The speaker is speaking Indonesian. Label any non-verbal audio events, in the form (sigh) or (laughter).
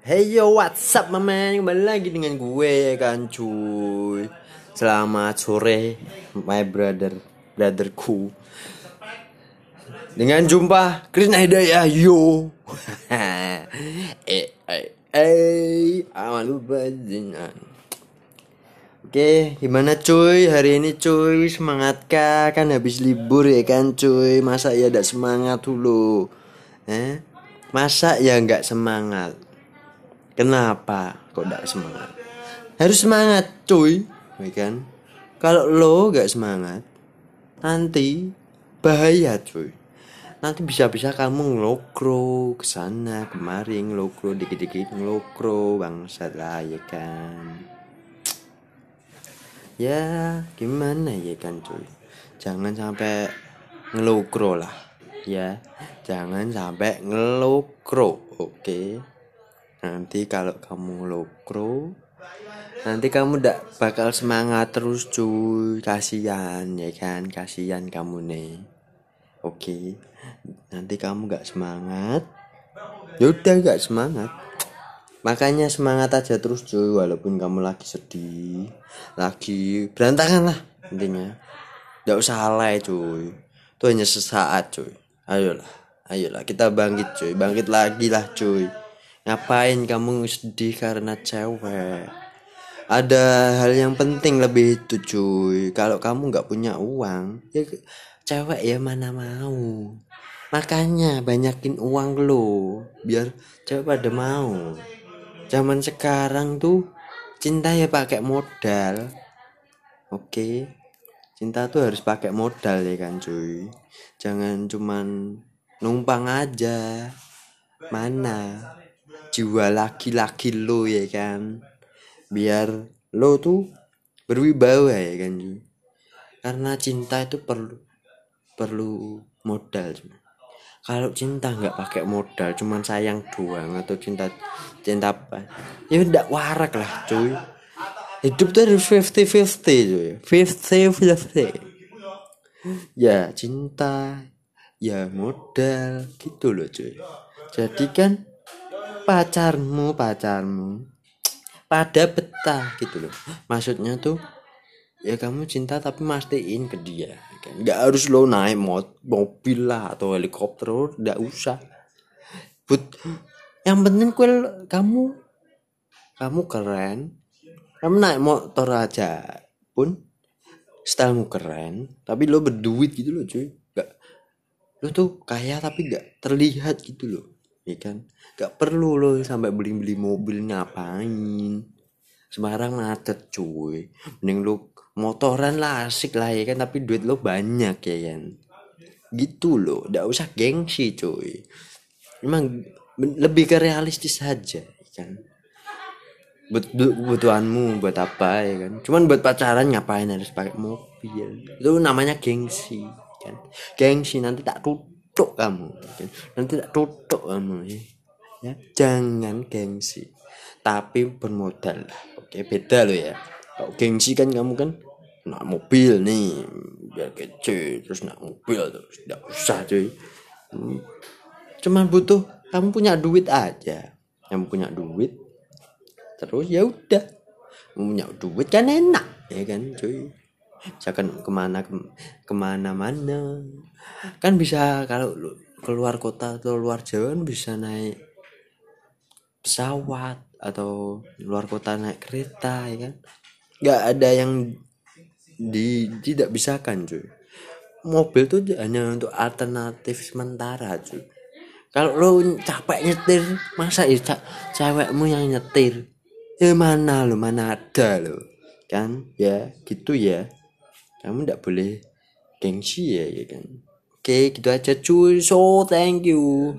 Hey yo, what's up my man? Kembali lagi dengan gue ya kan cuy Selamat sore my brother, brotherku Dengan jumpa Krishna Hidayah yo (laughs) Eh, eh, eh bajinan Oke, gimana cuy? Hari ini cuy, semangat kah? Kan habis libur ya kan cuy Masa ya ada semangat dulu Eh? Masa ya nggak semangat? Kenapa kok gak semangat? Harus semangat cuy ya kan? Kalau lo gak semangat Nanti bahaya cuy Nanti bisa-bisa kamu ngelokro ke sana kemari ngelokro dikit-dikit ngelokro bangsat lah ya kan Ya gimana ya kan cuy Jangan sampai ngelokro lah ya Jangan sampai ngelokro oke okay? Nanti kalau kamu lokro nanti kamu ndak bakal semangat terus cuy. Kasihan ya kan? Kasihan kamu nih oke. Nanti kamu gak semangat. Yaudah gak semangat. Makanya semangat aja terus cuy walaupun kamu lagi sedih lagi berantakan lah intinya. Gak usah alay cuy. Itu hanya sesaat cuy. Ayolah ayolah kita bangkit cuy. Bangkit lagi lah cuy Ngapain kamu sedih karena cewek? Ada hal yang penting lebih itu cuy. Kalau kamu nggak punya uang, ya cewek ya mana mau. Makanya banyakin uang lo, biar cewek pada mau. Zaman sekarang tuh cinta ya pakai modal. Oke. Cinta tuh harus pakai modal ya kan cuy. Jangan cuman numpang aja. Mana? Jiwa laki-laki lo ya kan? Biar lo tuh berwibawa ya kan karena cinta itu perlu perlu modal cuma kalau cinta nggak pakai modal cuman sayang doang atau cinta cinta apa? Ya udah warak lah cuy. Hidup tuh harus fifty fifty cuy. Fifty fifty ya cinta ya modal gitu loh cuy. Jadi kan pacarmu pacarmu. Pada betah gitu loh. Maksudnya tuh ya kamu cinta tapi mastiin ke dia kan? Nggak harus lo naik mobil lah atau helikopter nggak usah. But yang penting kue kamu. Kamu keren. Kamu naik motor aja pun stylemu keren tapi lo berduit gitu loh cuy. Gak lo tuh kaya tapi gak terlihat gitu loh ya kan? Gak perlu lo sampai beli beli mobil ngapain. Semarang macet cuy. Mending lo motoran lah asik lah ya kan? Tapi duit lo banyak ya kan? Gitu loh. Gak usah gengsi cuy. Emang lebih ke realistis saja ya kan? Buat kebutuhanmu buat apa ya kan? Cuman buat pacaran ngapain harus pakai mobil? Itu namanya gengsi kan? Gengsi nanti tak tutup kamu. Nanti tak tutup kamu ya. Ya jangan gengsi. Tapi bermodal oke beda lo ya. Kalau gengsi kan kamu kan nak mobil nih biar kecil terus nak mobil terus tidak usah cuy. Hmm. cuman butuh kamu punya duit aja. Kamu punya duit terus ya udah. Punya duit kan enak ya kan cuy misalkan ke mana ke, ke mana mana. Kan bisa kalau keluar kota atau luar Jawa kan bisa naik pesawat atau luar kota naik kereta ya kan? Nggak ada yang di tidak bisa kan cuy. Mobil tuh hanya untuk alternatif sementara cuy. Kalau lo capek nyetir masa ya cewekmu yang nyetir? Ya mana lo mana ada lo kan? Ya gitu ya kamu tidak boleh gengsi ya ya kan? Oke gitu aja. Cuy so thank you